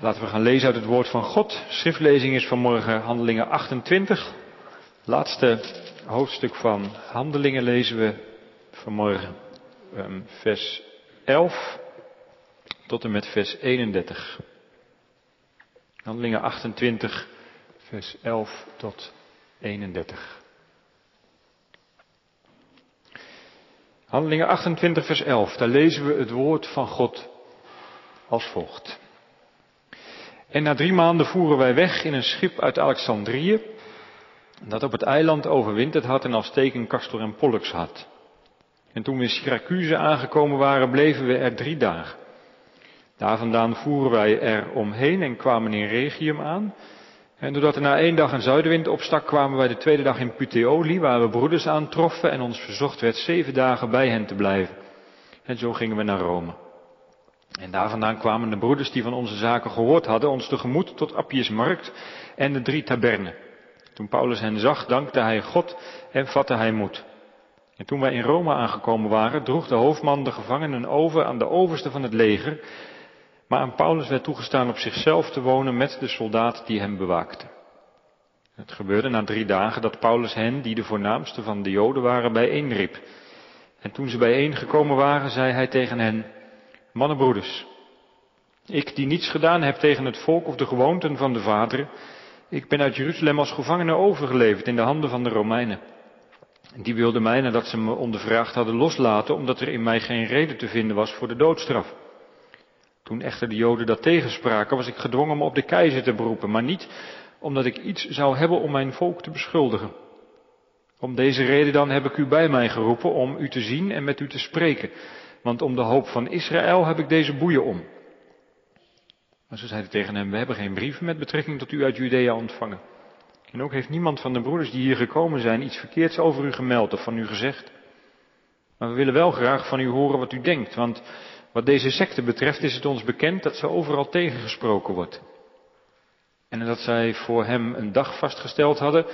Laten we gaan lezen uit het woord van God. Schriftlezing is vanmorgen Handelingen 28. Laatste hoofdstuk van Handelingen lezen we vanmorgen. Ehm, vers 11 tot en met vers 31. Handelingen 28, vers 11 tot 31. Handelingen 28, vers 11. Daar lezen we het woord van God als volgt. En na drie maanden voeren wij weg in een schip uit Alexandrië, dat op het eiland overwinterd had en als teken Castor en Pollux had. En toen we in Syracuse aangekomen waren, bleven we er drie dagen. Daar vandaan voeren wij er omheen en kwamen in Regium aan. En doordat er na één dag een zuidenwind opstak, kwamen wij de tweede dag in Puteoli, waar we broeders aantroffen en ons verzocht werd zeven dagen bij hen te blijven. En zo gingen we naar Rome. En daar vandaan kwamen de broeders die van onze zaken gehoord hadden ons tegemoet tot Appius Markt en de drie tabernen. Toen Paulus hen zag, dankte hij God en vatte hij moed. En toen wij in Rome aangekomen waren, droeg de hoofdman de gevangenen over aan de overste van het leger, maar aan Paulus werd toegestaan op zichzelf te wonen met de soldaat die hem bewaakte. Het gebeurde na drie dagen dat Paulus hen, die de voornaamste van de Joden waren, bijeenriep. En toen ze bijeengekomen waren, zei hij tegen hen, Mannenbroeders, ik die niets gedaan heb tegen het volk of de gewoonten van de vaderen, ik ben uit Jeruzalem als gevangene overgeleverd in de handen van de Romeinen. Die wilden mij, nadat ze me ondervraagd hadden, loslaten, omdat er in mij geen reden te vinden was voor de doodstraf. Toen echter de Joden dat tegenspraken, was ik gedwongen me op de keizer te beroepen, maar niet omdat ik iets zou hebben om mijn volk te beschuldigen. Om deze reden dan heb ik u bij mij geroepen om u te zien en met u te spreken, want om de hoop van Israël heb ik deze boeien om. Maar ze zeiden tegen hem, we hebben geen brieven met betrekking tot u uit Judea ontvangen. En ook heeft niemand van de broeders die hier gekomen zijn iets verkeerds over u gemeld of van u gezegd. Maar we willen wel graag van u horen wat u denkt, want wat deze secte betreft is het ons bekend dat ze overal tegengesproken wordt. En nadat zij voor hem een dag vastgesteld hadden,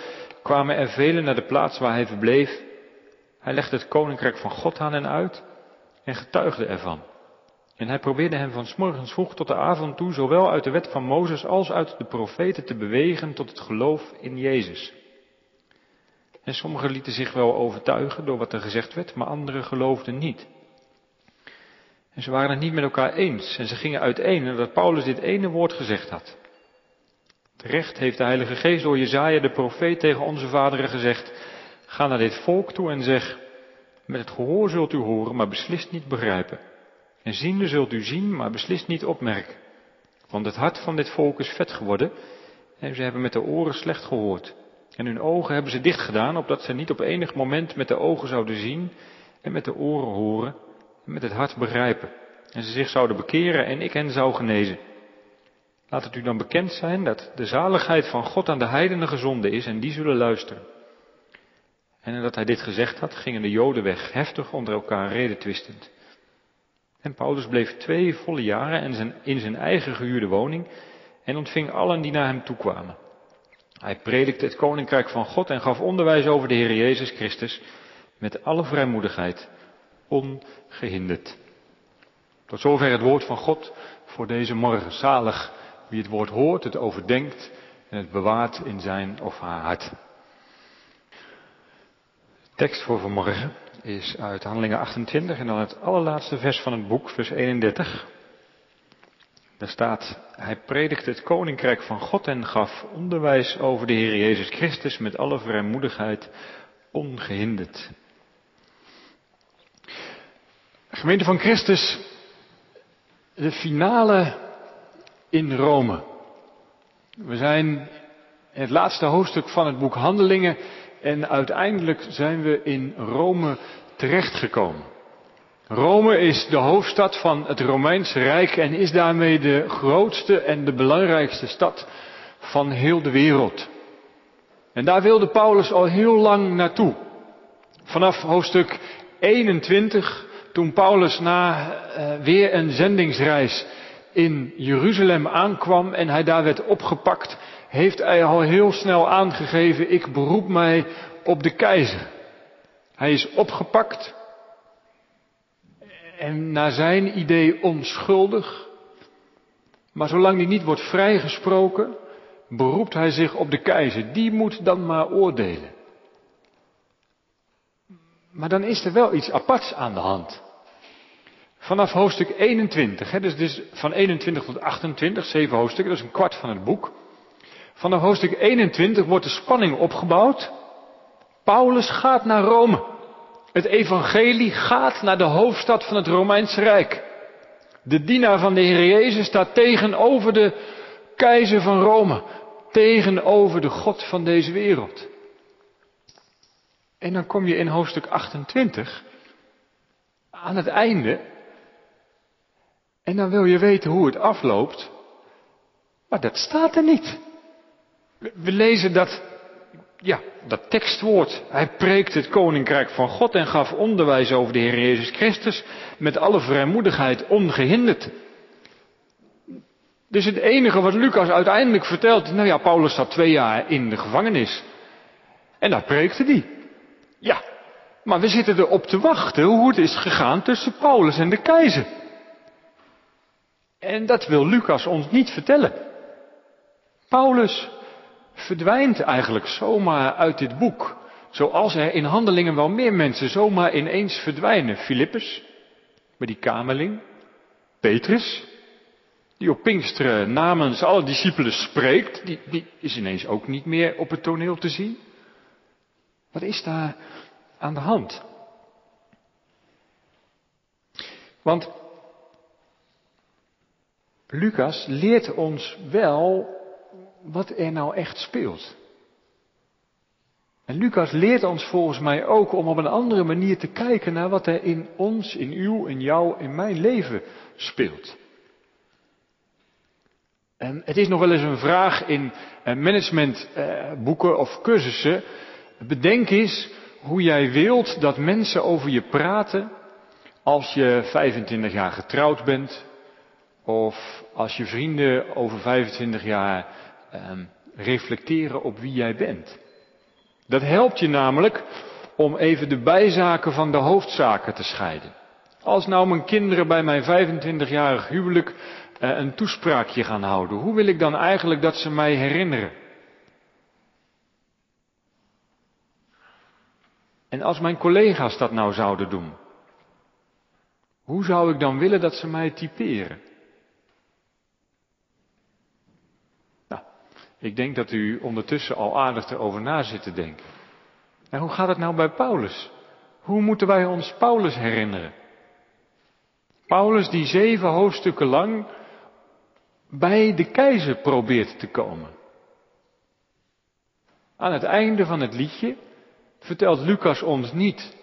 kwamen er velen naar de plaats waar hij verbleef. Hij legde het koninkrijk van God aan hen uit en getuigde ervan. En hij probeerde hem van s morgens vroeg tot de avond toe, zowel uit de wet van Mozes als uit de profeten, te bewegen tot het geloof in Jezus. En sommigen lieten zich wel overtuigen door wat er gezegd werd, maar anderen geloofden niet. En ze waren het niet met elkaar eens en ze gingen uiteen nadat Paulus dit ene woord gezegd had. Terecht heeft de Heilige Geest door Jezaja de profeet tegen onze vaderen gezegd, ga naar dit volk toe en zeg, met het gehoor zult u horen, maar beslist niet begrijpen. En ziende zult u zien, maar beslist niet opmerken. Want het hart van dit volk is vet geworden en ze hebben met de oren slecht gehoord. En hun ogen hebben ze dicht gedaan, opdat ze niet op enig moment met de ogen zouden zien en met de oren horen en met het hart begrijpen. En ze zich zouden bekeren en ik hen zou genezen. Laat het u dan bekend zijn dat de zaligheid van God aan de heidenen gezonden is en die zullen luisteren. En nadat hij dit gezegd had, gingen de Joden weg, heftig onder elkaar redetwistend. En Paulus bleef twee volle jaren in zijn, eigen gehuurde woning en ontving allen die naar hem toekwamen. Hij predikte het koninkrijk van God en gaf onderwijs over de Heer Jezus Christus met alle vrijmoedigheid, ongehinderd. Tot zover het woord van God voor deze morgen. Zalig wie het woord hoort, het overdenkt en het bewaart in zijn of haar hart. Tekst voor vanmorgen is uit Handelingen 28 en dan het allerlaatste vers van het boek, vers 31. Daar staat, hij predikte het koninkrijk van God en gaf onderwijs over de Heer Jezus Christus met alle vrijmoedigheid, ongehinderd. Gemeente van Christus, de finale in Rome. We zijn in het laatste hoofdstuk van het boek Handelingen en uiteindelijk zijn we in Rome terechtgekomen. Rome is de hoofdstad van het Romeinse Rijk en is daarmee de grootste en de belangrijkste stad van heel de wereld. En daar wilde Paulus al heel lang naartoe. Vanaf hoofdstuk 21, toen Paulus na uh, weer een zendingsreis in Jeruzalem aankwam en hij daar werd opgepakt, heeft hij al heel snel aangegeven, ik beroep mij op de keizer. Hij is opgepakt en naar zijn idee onschuldig, Maar zolang die niet wordt vrijgesproken, beroept hij zich op de keizer. Die moet dan maar oordelen. Maar dan is er wel iets aparts aan de hand. Vanaf hoofdstuk 21, hè, dus, dus van 21 tot 28, zeven hoofdstukken, dat is een kwart van het boek. Vanaf hoofdstuk 21 wordt de spanning opgebouwd. Paulus gaat naar Rome. Het evangelie gaat naar de hoofdstad van het Romeinse Rijk. De dienaar van de Heer Jezus staat tegenover de keizer van Rome. Tegenover de God van deze wereld. En dan kom je in hoofdstuk 28 aan het einde. En dan wil je weten hoe het afloopt. Maar dat staat er niet. We lezen dat, ja, dat tekstwoord. Hij preekt het koninkrijk van God en gaf onderwijs over de Heer Jezus Christus met alle vrijmoedigheid ongehinderd. Dus het enige wat Lucas uiteindelijk vertelt, nou ja, Paulus zat twee jaar in de gevangenis. En daar preekte hij. Ja, maar we zitten erop te wachten hoe het is gegaan tussen Paulus en de keizer. En dat wil Lucas ons niet vertellen. Paulus verdwijnt eigenlijk zomaar uit dit boek. Zoals er in handelingen wel meer mensen zomaar ineens verdwijnen. Filippus, met die kamerling. Petrus, die op Pinksteren namens alle discipelen spreekt. Die, die is ineens ook niet meer op het toneel te zien. Wat is daar aan de hand? Want Lucas leert ons wel wat er nou echt speelt. En Lucas leert ons volgens mij ook om op een andere manier te kijken naar wat er in ons, in uw, in jou, in mijn leven speelt. En het is nog wel eens een vraag in eh, managementboeken of cursussen. Bedenk eens hoe jij wilt dat mensen over je praten als je 25 jaar getrouwd bent. Of als je vrienden over 25 jaar Ehm, reflecteren op wie jij bent. Dat helpt je namelijk om even de bijzaken van de hoofdzaken te scheiden. Als nou mijn kinderen bij mijn 25-jarig huwelijk uh, een toespraakje gaan houden, hoe wil ik dan eigenlijk dat ze mij herinneren? En als mijn collega's dat nou zouden doen, hoe zou ik dan willen dat ze mij typeren? Ik denk dat u ondertussen al aardig erover na zit te denken. En hoe gaat het nou bij Paulus? Hoe moeten wij ons Paulus herinneren? Paulus die zeven hoofdstukken lang bij de keizer probeert te komen. Aan het einde van het liedje vertelt Lucas ons niet.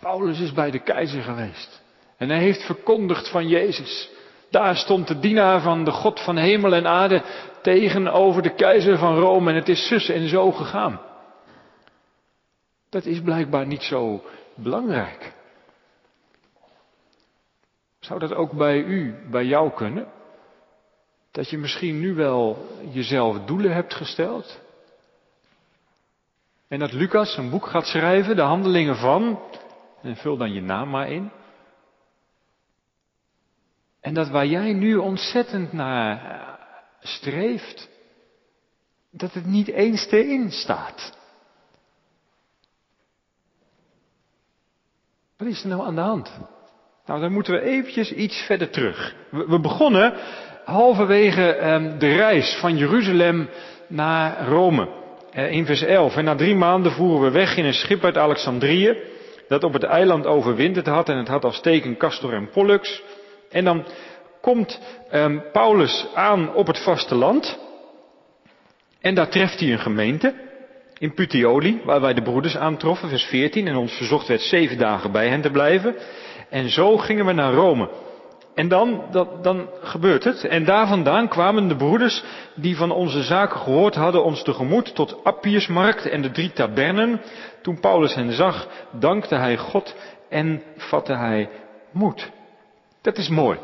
Paulus is bij de keizer geweest. En hij heeft verkondigd van Jezus. Daar stond de dienaar van de God van hemel en aarde tegenover de keizer van Rome en het is zus en zo gegaan. Dat is blijkbaar niet zo belangrijk. Zou dat ook bij u, bij jou kunnen? Dat je misschien nu wel jezelf doelen hebt gesteld? En dat Lucas een boek gaat schrijven, de handelingen van, en vul dan je naam maar in. En dat waar jij nu ontzettend naar streeft, dat het niet eens erin staat. Wat is er nou aan de hand? Nou, dan moeten we eventjes iets verder terug. We, begonnen halverwege eh, de reis van Jeruzalem naar Rome. Eh, in vers 11. En na drie maanden voeren we weg in een schip uit Alexandrië. Dat op het eiland overwinterd had. En het had als teken Castor en Pollux. En dan komt um, Paulus aan op het vasteland. En daar treft hij een gemeente. In Puteoli, waar wij de broeders aantroffen, vers 14. En ons verzocht werd zeven dagen bij hen te blijven. En zo gingen we naar Rome. En dan, dat, dan gebeurt het. En daar vandaan kwamen de broeders die van onze zaken gehoord hadden ons tegemoet tot Appiersmarkt en de drie tabernen. Toen Paulus hen zag, dankte hij God en vatte hij moed. Dat is mooi.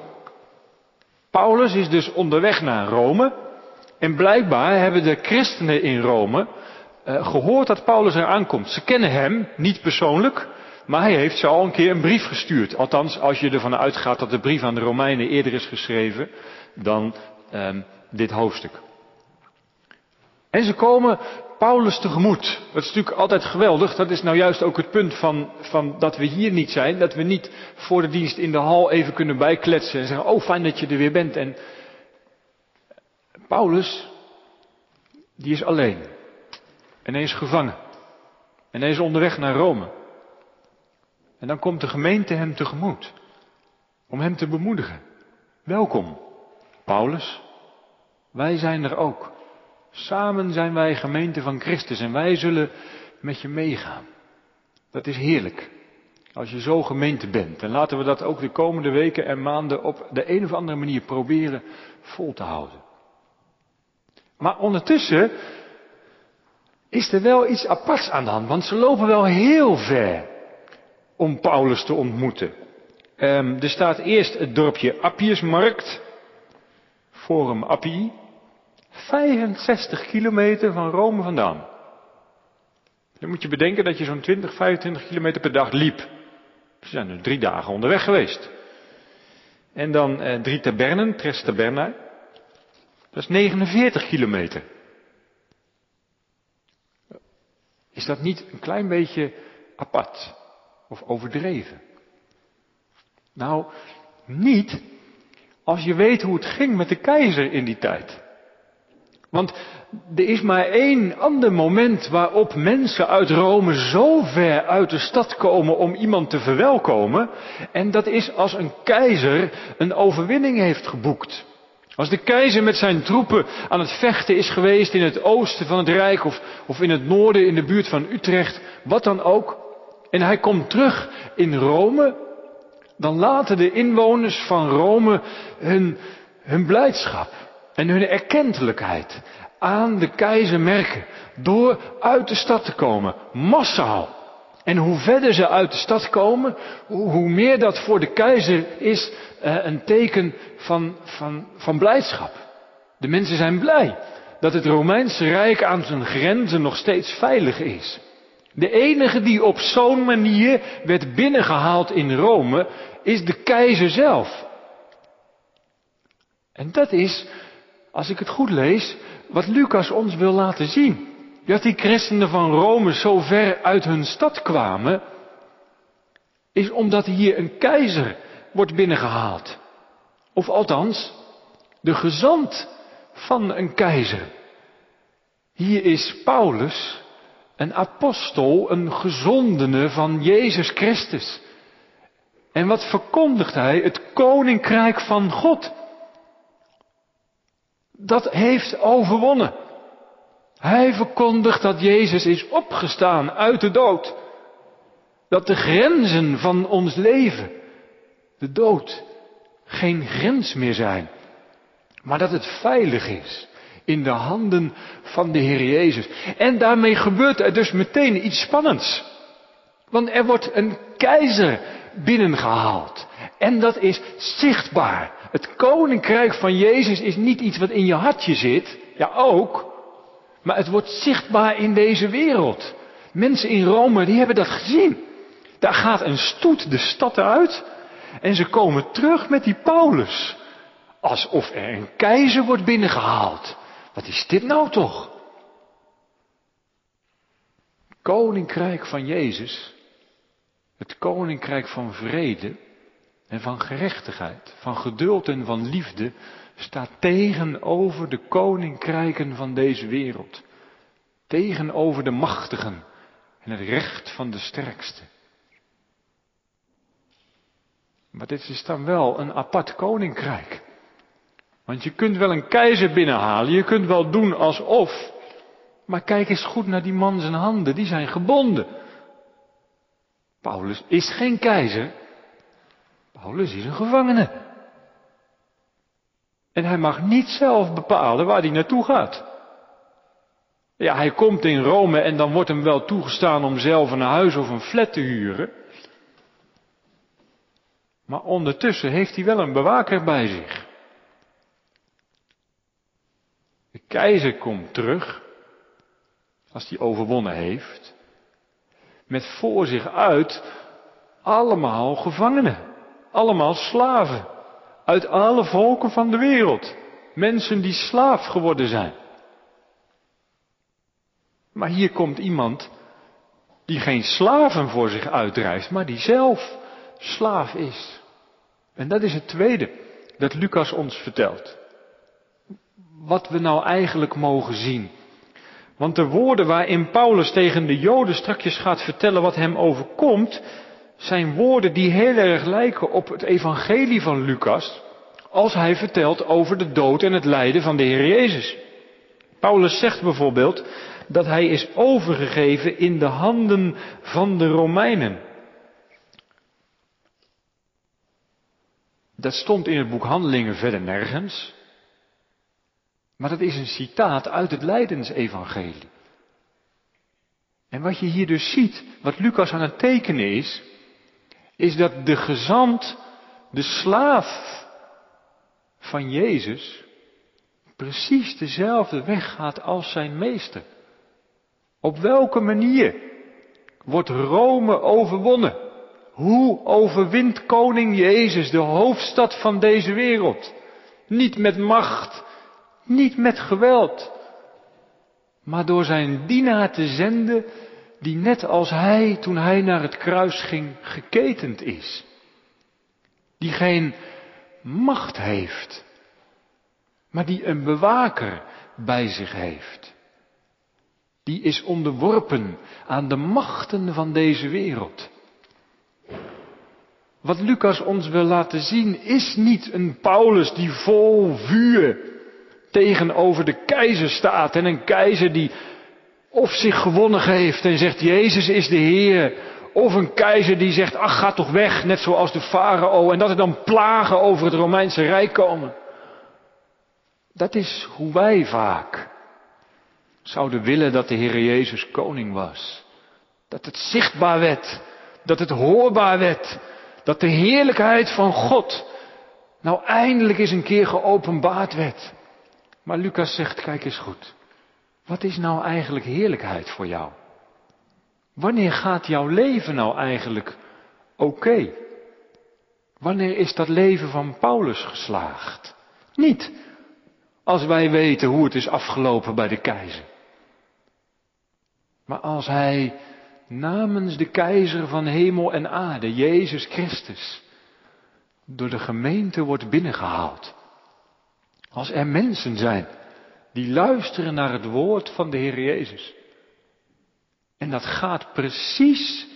Paulus is dus onderweg naar Rome. En blijkbaar hebben de christenen in Rome uh, gehoord dat Paulus er aankomt. Ze kennen hem, niet persoonlijk, maar hij heeft ze al een keer een brief gestuurd. Althans, als je ervan uitgaat dat de brief aan de Romeinen eerder is geschreven dan um, dit hoofdstuk. En ze komen Paulus tegemoet. Dat is natuurlijk altijd geweldig. Dat is nou juist ook het punt van, van dat we hier niet zijn. Dat we niet voor de dienst in de hal even kunnen bijkletsen en zeggen, oh fijn dat je er weer bent. En Paulus, die is alleen. En hij is gevangen. En hij is onderweg naar Rome. En dan komt de gemeente hem tegemoet. Om hem te bemoedigen. Welkom, Paulus. Wij zijn er ook. Samen zijn wij gemeente van Christus en wij zullen met je meegaan. Dat is heerlijk. Als je zo gemeente bent. En laten we dat ook de komende weken en maanden op de een of andere manier proberen vol te houden. Maar ondertussen is er wel iets aparts aan de hand, want ze lopen wel heel ver om Paulus te ontmoeten. Um, er staat eerst het dorpje Appiusmarkt, Forum Appii, 65 kilometer van Rome vandaan. Dan moet je bedenken dat je zo'n 20, 25 kilometer per dag liep. Ze zijn er drie dagen onderweg geweest. En dan eh, drie tabernen, tres taberna. Dat is 49 kilometer. Is dat niet een klein beetje apart of overdreven? Nou, niet als je weet hoe het ging met de keizer in die tijd. Want er is maar één ander moment waarop mensen uit Rome zo ver uit de stad komen om iemand te verwelkomen. En dat is als een keizer een overwinning heeft geboekt. Als de keizer met zijn troepen aan het vechten is geweest in het oosten van het Rijk of, of in het noorden in de buurt van Utrecht, wat dan ook. En hij komt terug in Rome, dan laten de inwoners van Rome hun, hun blijdschap en hun erkentelijkheid aan de keizer merken door uit de stad te komen, massaal. En hoe verder ze uit de stad komen, hoe meer dat voor de keizer is uh, een teken van, van, van blijdschap. De mensen zijn blij dat het Romeinse Rijk aan zijn grenzen nog steeds veilig is. De enige die op zo'n manier werd binnengehaald in Rome is de keizer zelf. En dat is, als ik het goed lees, wat Lucas ons wil laten zien. Dat die christenen van Rome zo ver uit hun stad kwamen, is omdat hier een keizer wordt binnengehaald. Of althans, de gezant van een keizer. Hier is Paulus, een apostel, een gezondene van Jezus Christus. En wat verkondigt hij? Het koninkrijk van God. Dat heeft overwonnen. Hij verkondigt dat Jezus is opgestaan uit de dood. Dat de grenzen van ons leven, de dood, geen grens meer zijn. Maar dat het veilig is in de handen van de Heer Jezus. En daarmee gebeurt er dus meteen iets spannends. Want er wordt een keizer binnengehaald. En dat is zichtbaar. Het koninkrijk van Jezus is niet iets wat in je hartje zit. Ja, ook. Maar het wordt zichtbaar in deze wereld. Mensen in Rome, die hebben dat gezien. Daar gaat een stoet de stad uit. En ze komen terug met die Paulus. Alsof er een keizer wordt binnengehaald. Wat is dit nou toch? Koninkrijk van Jezus. Het koninkrijk van vrede en van gerechtigheid, van geduld en van liefde staat tegenover de koninkrijken van deze wereld. Tegenover de machtigen en het recht van de sterkste. Maar dit is dan wel een apart koninkrijk. Want je kunt wel een keizer binnenhalen, je kunt wel doen alsof. Maar kijk eens goed naar die man zijn handen, die zijn gebonden. Paulus is geen keizer. Paulus is een gevangene. En hij mag niet zelf bepalen waar hij naartoe gaat. Ja, hij komt in Rome en dan wordt hem wel toegestaan om zelf een huis of een flat te huren. Maar ondertussen heeft hij wel een bewaker bij zich. De keizer komt terug, als hij overwonnen heeft, met voor zich uit allemaal gevangenen, allemaal slaven, uit alle volken van de wereld. Mensen die slaaf geworden zijn. Maar hier komt iemand die geen slaven voor zich uitdrijft, maar die zelf slaaf is. En dat is het tweede dat Lucas ons vertelt. Wat we nou eigenlijk mogen zien. Want de woorden waarin Paulus tegen de Joden strakjes gaat vertellen wat hem overkomt, zijn woorden die heel erg lijken op het evangelie van Lucas, als hij vertelt over de dood en het lijden van de Heer Jezus. Paulus zegt bijvoorbeeld dat hij is overgegeven in de handen van de Romeinen. Dat stond in het boek Handelingen verder nergens. Maar dat is een citaat uit het Lijdensevangelie. En wat je hier dus ziet, wat Lucas aan het tekenen is, is dat de gezant, de slaaf van Jezus, precies dezelfde weg gaat als zijn meester. Op welke manier wordt Rome overwonnen? Hoe overwint koning Jezus de hoofdstad van deze wereld? Niet met macht, niet met geweld, maar door zijn dienaar te zenden die net als hij toen hij naar het kruis ging geketend is. Die geen macht heeft, maar die een bewaker bij zich heeft. Die is onderworpen aan de machten van deze wereld. Wat Lucas ons wil laten zien is niet een Paulus die vol vuur tegenover de keizer staat en een keizer die of zich gewonnen geeft en zegt Jezus is de Heer. Of een keizer die zegt ach ga toch weg net zoals de farao en dat er dan plagen over het Romeinse Rijk komen. Dat is hoe wij vaak zouden willen dat de Heer Jezus koning was. Dat het zichtbaar werd, dat het hoorbaar werd, dat de heerlijkheid van God nou eindelijk eens een keer geopenbaard werd. Maar Lucas zegt, kijk eens goed. Wat is nou eigenlijk heerlijkheid voor jou? Wanneer gaat jouw leven nou eigenlijk oké? Wanneer is dat leven van Paulus geslaagd? Niet als wij weten hoe het is afgelopen bij de keizer. Maar als hij namens de keizer van hemel en aarde, Jezus Christus, door de gemeente wordt binnengehaald. Als er mensen zijn die luisteren naar het woord van de Heer Jezus. En dat gaat precies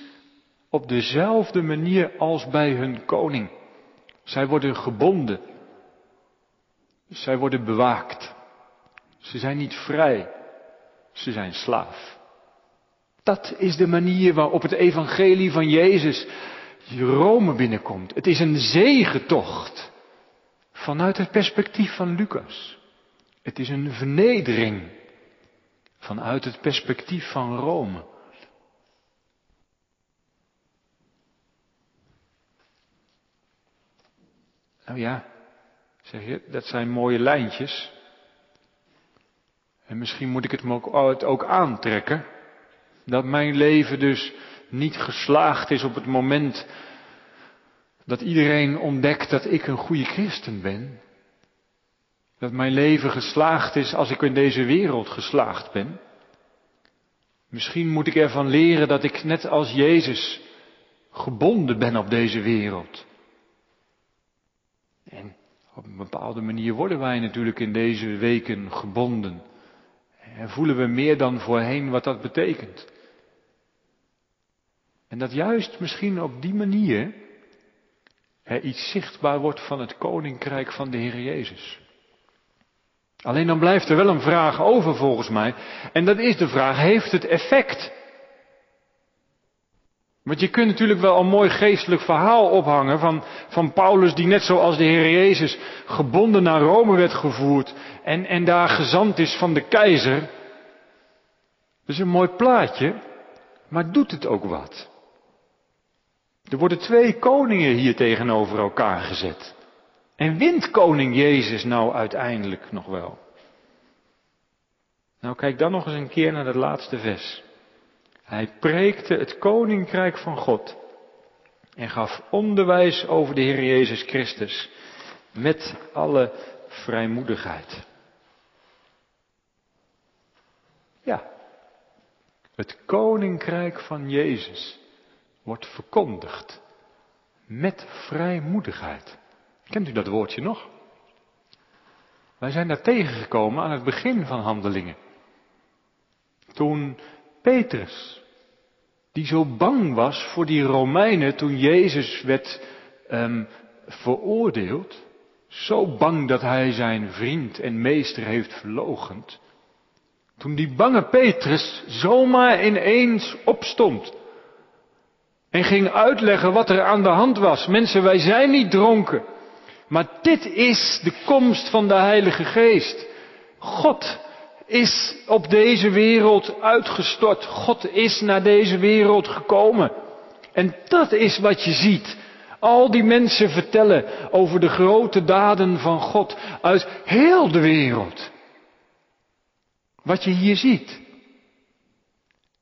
op dezelfde manier als bij hun koning. Zij worden gebonden. Zij worden bewaakt. Ze zijn niet vrij. Ze zijn slaaf. Dat is de manier waarop het evangelie van Jezus Rome binnenkomt. Het is een zegentocht vanuit het perspectief van Lucas. Het is een vernedering vanuit het perspectief van Rome. Nou ja, zeg je, dat zijn mooie lijntjes. En misschien moet ik het ook aantrekken. Dat mijn leven dus niet geslaagd is op het moment dat iedereen ontdekt dat ik een goede christen ben. Dat mijn leven geslaagd is als ik in deze wereld geslaagd ben. Misschien moet ik ervan leren dat ik net als Jezus gebonden ben op deze wereld. En op een bepaalde manier worden wij natuurlijk in deze weken gebonden. En voelen we meer dan voorheen wat dat betekent. En dat juist misschien op die manier er iets zichtbaar wordt van het koninkrijk van de Heer Jezus. Alleen dan blijft er wel een vraag over volgens mij. En dat is de vraag, heeft het effect? Want je kunt natuurlijk wel een mooi geestelijk verhaal ophangen van, van Paulus die net zoals de Heer Jezus gebonden naar Rome werd gevoerd en, en daar gezant is van de keizer. Dat is een mooi plaatje, maar doet het ook wat? Er worden twee koningen hier tegenover elkaar gezet. En wint koning Jezus nou uiteindelijk nog wel? Nou, kijk dan nog eens een keer naar het laatste vers. Hij preekte het koninkrijk van God en gaf onderwijs over de Heer Jezus Christus met alle vrijmoedigheid. Ja, het koninkrijk van Jezus wordt verkondigd met vrijmoedigheid. Kent u dat woordje nog? Wij zijn daar tegengekomen aan het begin van handelingen. Toen Petrus, die zo bang was voor die Romeinen toen Jezus werd um, veroordeeld, zo bang dat hij zijn vriend en meester heeft verlogend. Toen die bange Petrus zomaar ineens opstond en ging uitleggen wat er aan de hand was. Mensen, wij zijn niet dronken. Maar dit is de komst van de Heilige Geest. God is op deze wereld uitgestort. God is naar deze wereld gekomen. En dat is wat je ziet. Al die mensen vertellen over de grote daden van God uit heel de wereld. Wat je hier ziet,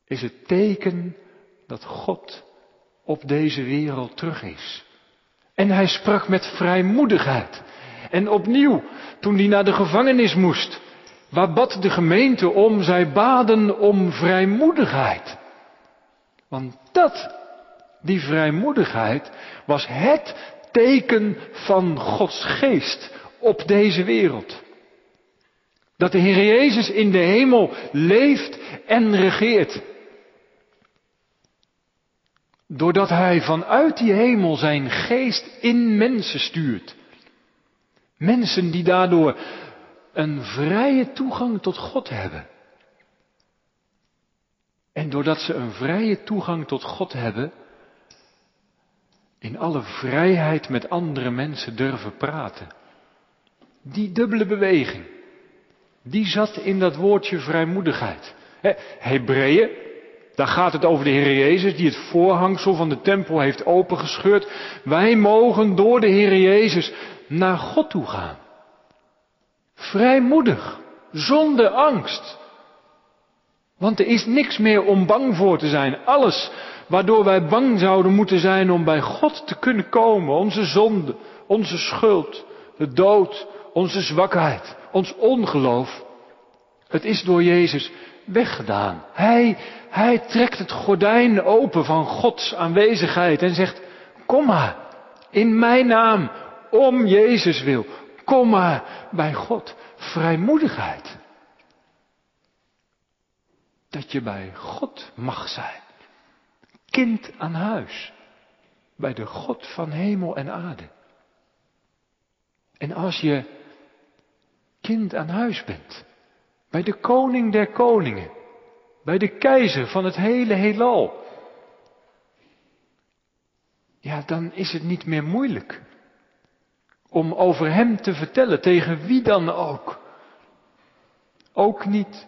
is het teken dat God op deze wereld terug is. En hij sprak met vrijmoedigheid. En opnieuw, toen hij naar de gevangenis moest, waar bad de gemeente om? Zij baden om vrijmoedigheid. Want dat, die vrijmoedigheid, was het teken van Gods geest op deze wereld. Dat de Heer Jezus in de hemel leeft en regeert. Doordat Hij vanuit die hemel zijn geest in mensen stuurt. Mensen die daardoor een vrije toegang tot God hebben. En doordat ze een vrije toegang tot God hebben, in alle vrijheid met andere mensen durven praten. Die dubbele beweging, die zat in dat woordje vrijmoedigheid. Hebreeën, daar gaat het over de Heer Jezus die het voorhangsel van de tempel heeft opengescheurd. Wij mogen door de Heer Jezus naar God toe gaan. Vrijmoedig, zonder angst. Want er is niks meer om bang voor te zijn. Alles waardoor wij bang zouden moeten zijn om bij God te kunnen komen. Onze zonde, onze schuld, de dood, onze zwakheid, ons ongeloof. Het is door Jezus weggedaan. Hij, hij trekt het gordijn open van Gods aanwezigheid en zegt, kom maar, in mijn naam, om Jezus wil, kom maar bij God. Vrijmoedigheid. Dat je bij God mag zijn. Kind aan huis. Bij de God van hemel en aarde. En als je kind aan huis bent, bij de koning der koningen, bij de keizer van het hele heelal, ja, dan is het niet meer moeilijk om over hem te vertellen, tegen wie dan ook. Ook niet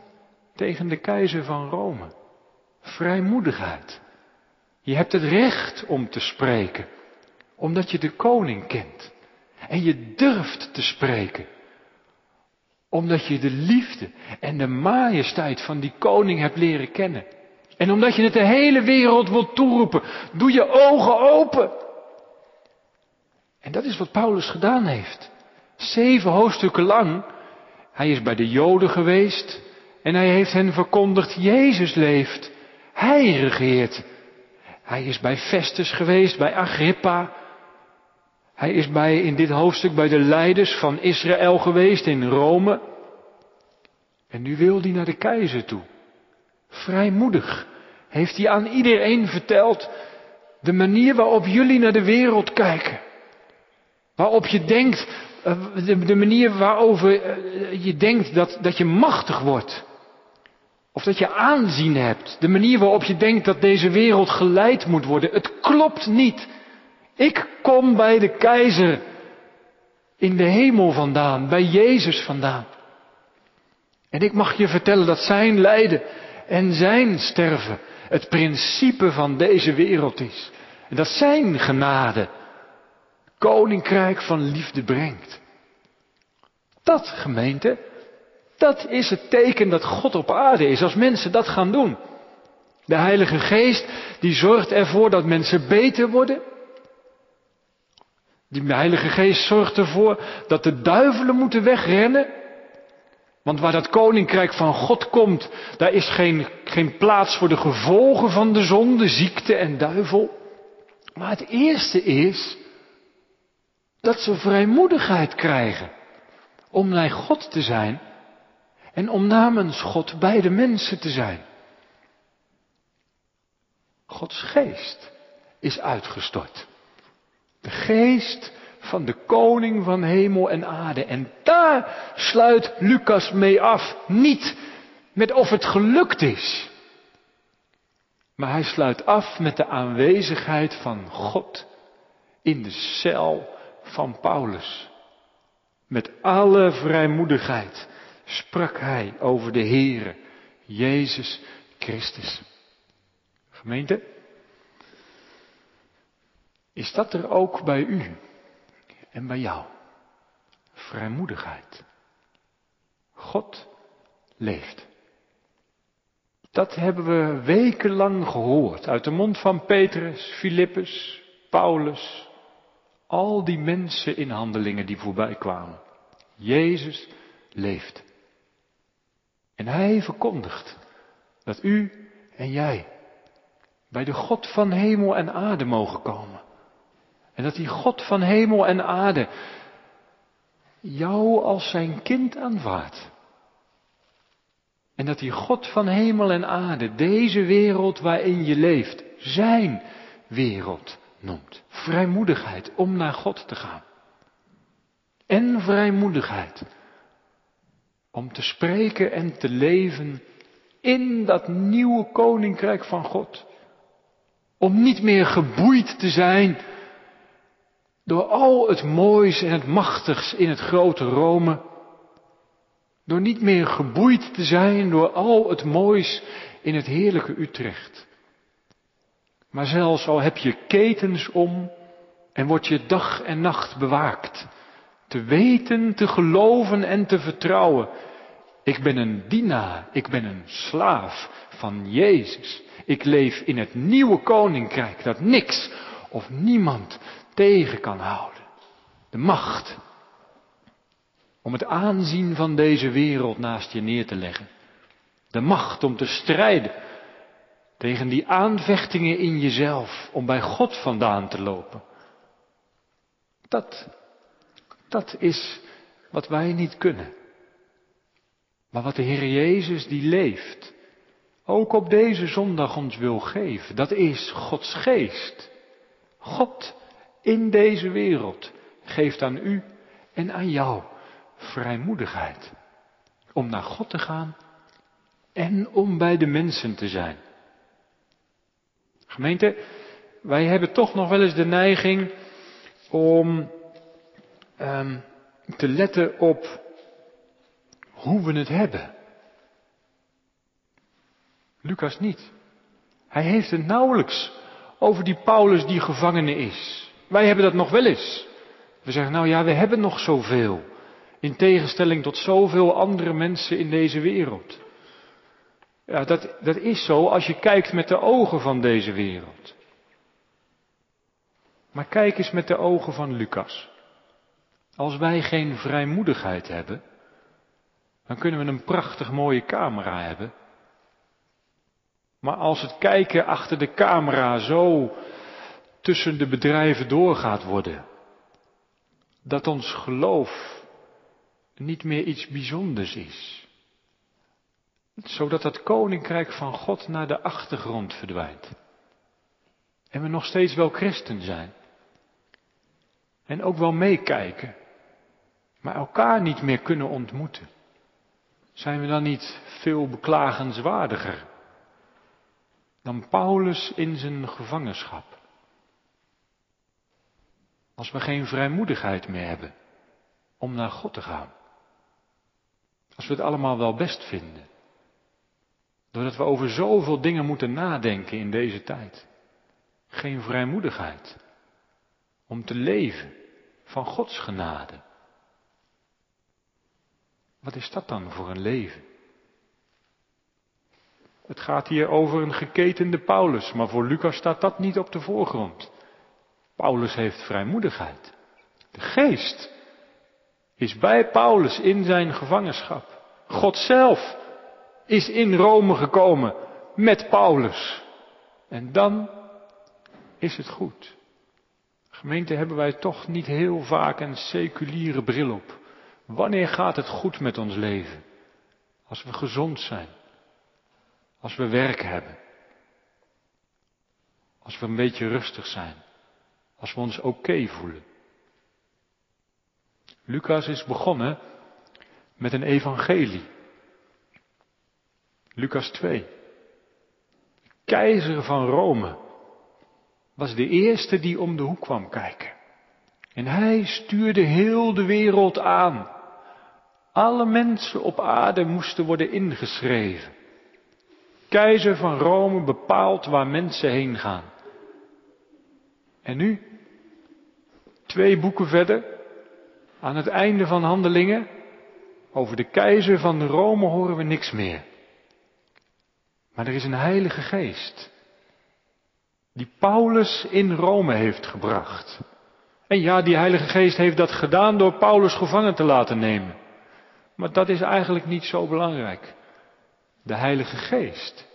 tegen de keizer van Rome. Vrijmoedigheid. Je hebt het recht om te spreken, omdat je de koning kent. En je durft te spreken, omdat je de liefde en de majesteit van die koning hebt leren kennen. En omdat je het de hele wereld wilt toeroepen, doe je ogen open. En dat is wat Paulus gedaan heeft. Zeven hoofdstukken lang. Hij is bij de Joden geweest en hij heeft hen verkondigd, Jezus leeft. Hij regeert. Hij is bij Festus geweest, bij Agrippa. Hij is bij, in dit hoofdstuk bij de leiders van Israël geweest in Rome. En nu wil hij naar de keizer toe. Vrijmoedig heeft hij aan iedereen verteld de manier waarop jullie naar de wereld kijken. Waarop je denkt, eh, de, manier waarover eh, je denkt dat, dat je machtig wordt. Of dat je aanzien hebt. De manier waarop je denkt dat deze wereld geleid moet worden. Het klopt niet. Ik kom bij de keizer in de hemel vandaan, bij Jezus vandaan. En ik mag je vertellen dat zijn lijden en zijn sterven het principe van deze wereld is. En dat zijn genade koninkrijk van liefde brengt. Dat, gemeente, dat is het teken dat God op aarde is als mensen dat gaan doen. De Heilige Geest die zorgt ervoor dat mensen beter worden. Die Heilige Geest zorgt ervoor dat de duivelen moeten wegrennen. Want waar dat koninkrijk van God komt, daar is geen, geen plaats voor de gevolgen van de zonde, ziekte en duivel. Maar het eerste is dat ze vrijmoedigheid krijgen om naar God te zijn en om namens God bij de mensen te zijn. Gods geest is uitgestort. De geest van de koning van hemel en aarde. En daar sluit Lucas mee af. Niet met of het gelukt is. Maar hij sluit af met de aanwezigheid van God in de cel van Paulus. Met alle vrijmoedigheid sprak hij over de Heere, Jezus Christus. Gemeente, is dat er ook bij u en bij jou? Vrijmoedigheid. God leeft. Dat hebben we wekenlang gehoord uit de mond van Petrus, Filippus, Paulus, al die mensen in handelingen die voorbij kwamen. Jezus leeft. En hij verkondigt dat u en jij bij de God van hemel en aarde mogen komen. En dat die God van hemel en aarde jou als zijn kind aanvaardt. En dat die God van hemel en aarde deze wereld waarin je leeft, zijn wereld noemt. Vrijmoedigheid om naar God te gaan. En vrijmoedigheid om te spreken en te leven in dat nieuwe koninkrijk van God. Om niet meer geboeid te zijn door al het moois en het machtigs in het grote Rome. Door niet meer geboeid te zijn door al het moois in het heerlijke Utrecht. Maar zelfs al heb je ketens om en word je dag en nacht bewaakt. Te weten, te geloven en te vertrouwen. Ik ben een dienaar, ik ben een slaaf van Jezus. Ik leef in het nieuwe koninkrijk dat niks of niemand tegen kan houden. De macht om het aanzien van deze wereld naast je neer te leggen. De macht om te strijden tegen die aanvechtingen in jezelf om bij God vandaan te lopen. Dat, dat is wat wij niet kunnen. Maar wat de Heer Jezus die leeft, ook op deze zondag ons wil geven, dat is Gods geest. God in deze wereld geeft aan u en aan jou vrijmoedigheid om naar God te gaan en om bij de mensen te zijn. Gemeente, wij hebben toch nog wel eens de neiging om um, te letten op hoe we het hebben. Lucas niet. Hij heeft het nauwelijks over die Paulus die gevangene is. Wij hebben dat nog wel eens. We zeggen, nou ja, we hebben nog zoveel. In tegenstelling tot zoveel andere mensen in deze wereld. Ja, dat, dat is zo als je kijkt met de ogen van deze wereld. Maar kijk eens met de ogen van Lucas. Als wij geen vrijmoedigheid hebben, dan kunnen we een prachtig mooie camera hebben. Maar als het kijken achter de camera zo tussen de bedrijven doorgaat worden, dat ons geloof niet meer iets bijzonders is. Zodat het koninkrijk van God naar de achtergrond verdwijnt. En we nog steeds wel christen zijn. En ook wel meekijken. Maar elkaar niet meer kunnen ontmoeten. Zijn we dan niet veel beklagenswaardiger dan Paulus in zijn gevangenschap? Als we geen vrijmoedigheid meer hebben om naar God te gaan. Als we het allemaal wel best vinden. Doordat we over zoveel dingen moeten nadenken in deze tijd. Geen vrijmoedigheid om te leven van Gods genade. Wat is dat dan voor een leven? Het gaat hier over een geketende Paulus, maar voor Lucas staat dat niet op de voorgrond. Paulus heeft vrijmoedigheid. De geest is bij Paulus in zijn gevangenschap. God zelf is in Rome gekomen met Paulus. En dan is het goed. Gemeente hebben wij toch niet heel vaak een seculiere bril op. Wanneer gaat het goed met ons leven? Als we gezond zijn. Als we werk hebben. Als we een beetje rustig zijn. Als we ons oké voelen. Lucas is begonnen met een evangelie. Lucas 2. Keizer van Rome was de eerste die om de hoek kwam kijken. En hij stuurde heel de wereld aan. Alle mensen op aarde moesten worden ingeschreven. Keizer van Rome bepaalt waar mensen heen gaan. En nu, twee boeken verder, aan het einde van Handelingen, over de keizer van Rome horen we niks meer. Maar er is een heilige geest die Paulus in Rome heeft gebracht. En ja, die Heilige Geest heeft dat gedaan door Paulus gevangen te laten nemen. Maar dat is eigenlijk niet zo belangrijk. De Heilige Geest,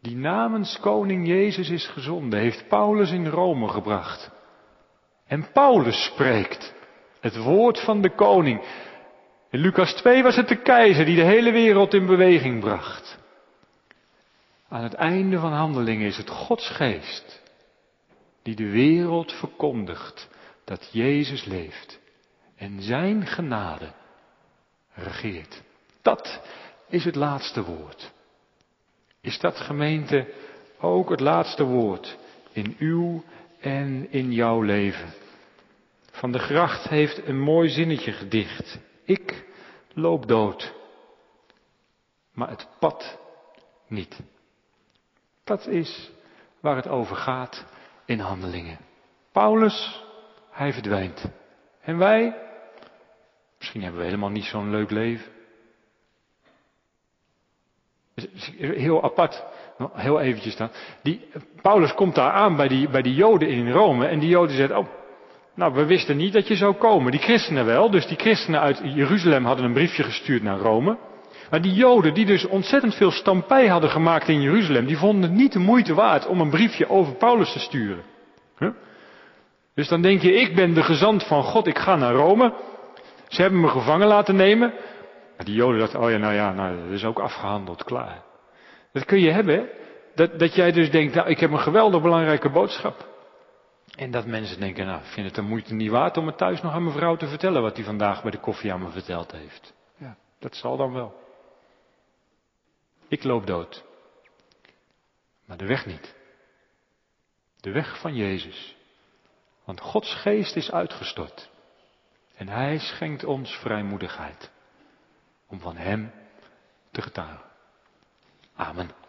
die namens koning Jezus is gezonden, heeft Paulus in Rome gebracht. En Paulus spreekt het woord van de koning. In Lucas 2 was het de keizer die de hele wereld in beweging bracht. Aan het einde van handelingen is het Gods geest die de wereld verkondigt dat Jezus leeft en zijn genade regeert. Dat is het laatste woord. Is dat gemeente ook het laatste woord in uw en in jouw leven? Van de Gracht heeft een mooi zinnetje gedicht. Ik loop dood, maar het pad niet. Dat is waar het over gaat in handelingen. Paulus, hij verdwijnt. En wij, misschien hebben we helemaal niet zo'n leuk leven. Heel apart, heel eventjes dan. Die, Paulus komt daar aan bij die, bij die Joden in Rome en die Joden zeggen, oh, nou we wisten niet dat je zou komen. Die christenen wel, dus die christenen uit Jeruzalem hadden een briefje gestuurd naar Rome. Maar die Joden die dus ontzettend veel stampij hadden gemaakt in Jeruzalem, die vonden het niet de moeite waard om een briefje over Paulus te sturen. Dus dan denk je, ik ben de gezant van God, ik ga naar Rome. Ze hebben me gevangen laten nemen. Maar die Joden dachten, oh ja, nou ja, nou, dat is ook afgehandeld, klaar. Dat kun je hebben, dat, dat jij dus denkt, nou, ik heb een geweldig belangrijke boodschap. En dat mensen denken, nou, ik vind het de moeite niet waard om het thuis nog aan mijn vrouw te vertellen wat hij vandaag bij de koffie aan me verteld heeft. Ja, dat zal dan wel. Ik loop dood. Maar de weg niet. De weg van Jezus. Want Gods geest is uitgestort. En Hij schenkt ons vrijmoedigheid. Om van Hem te getuigen. Amen.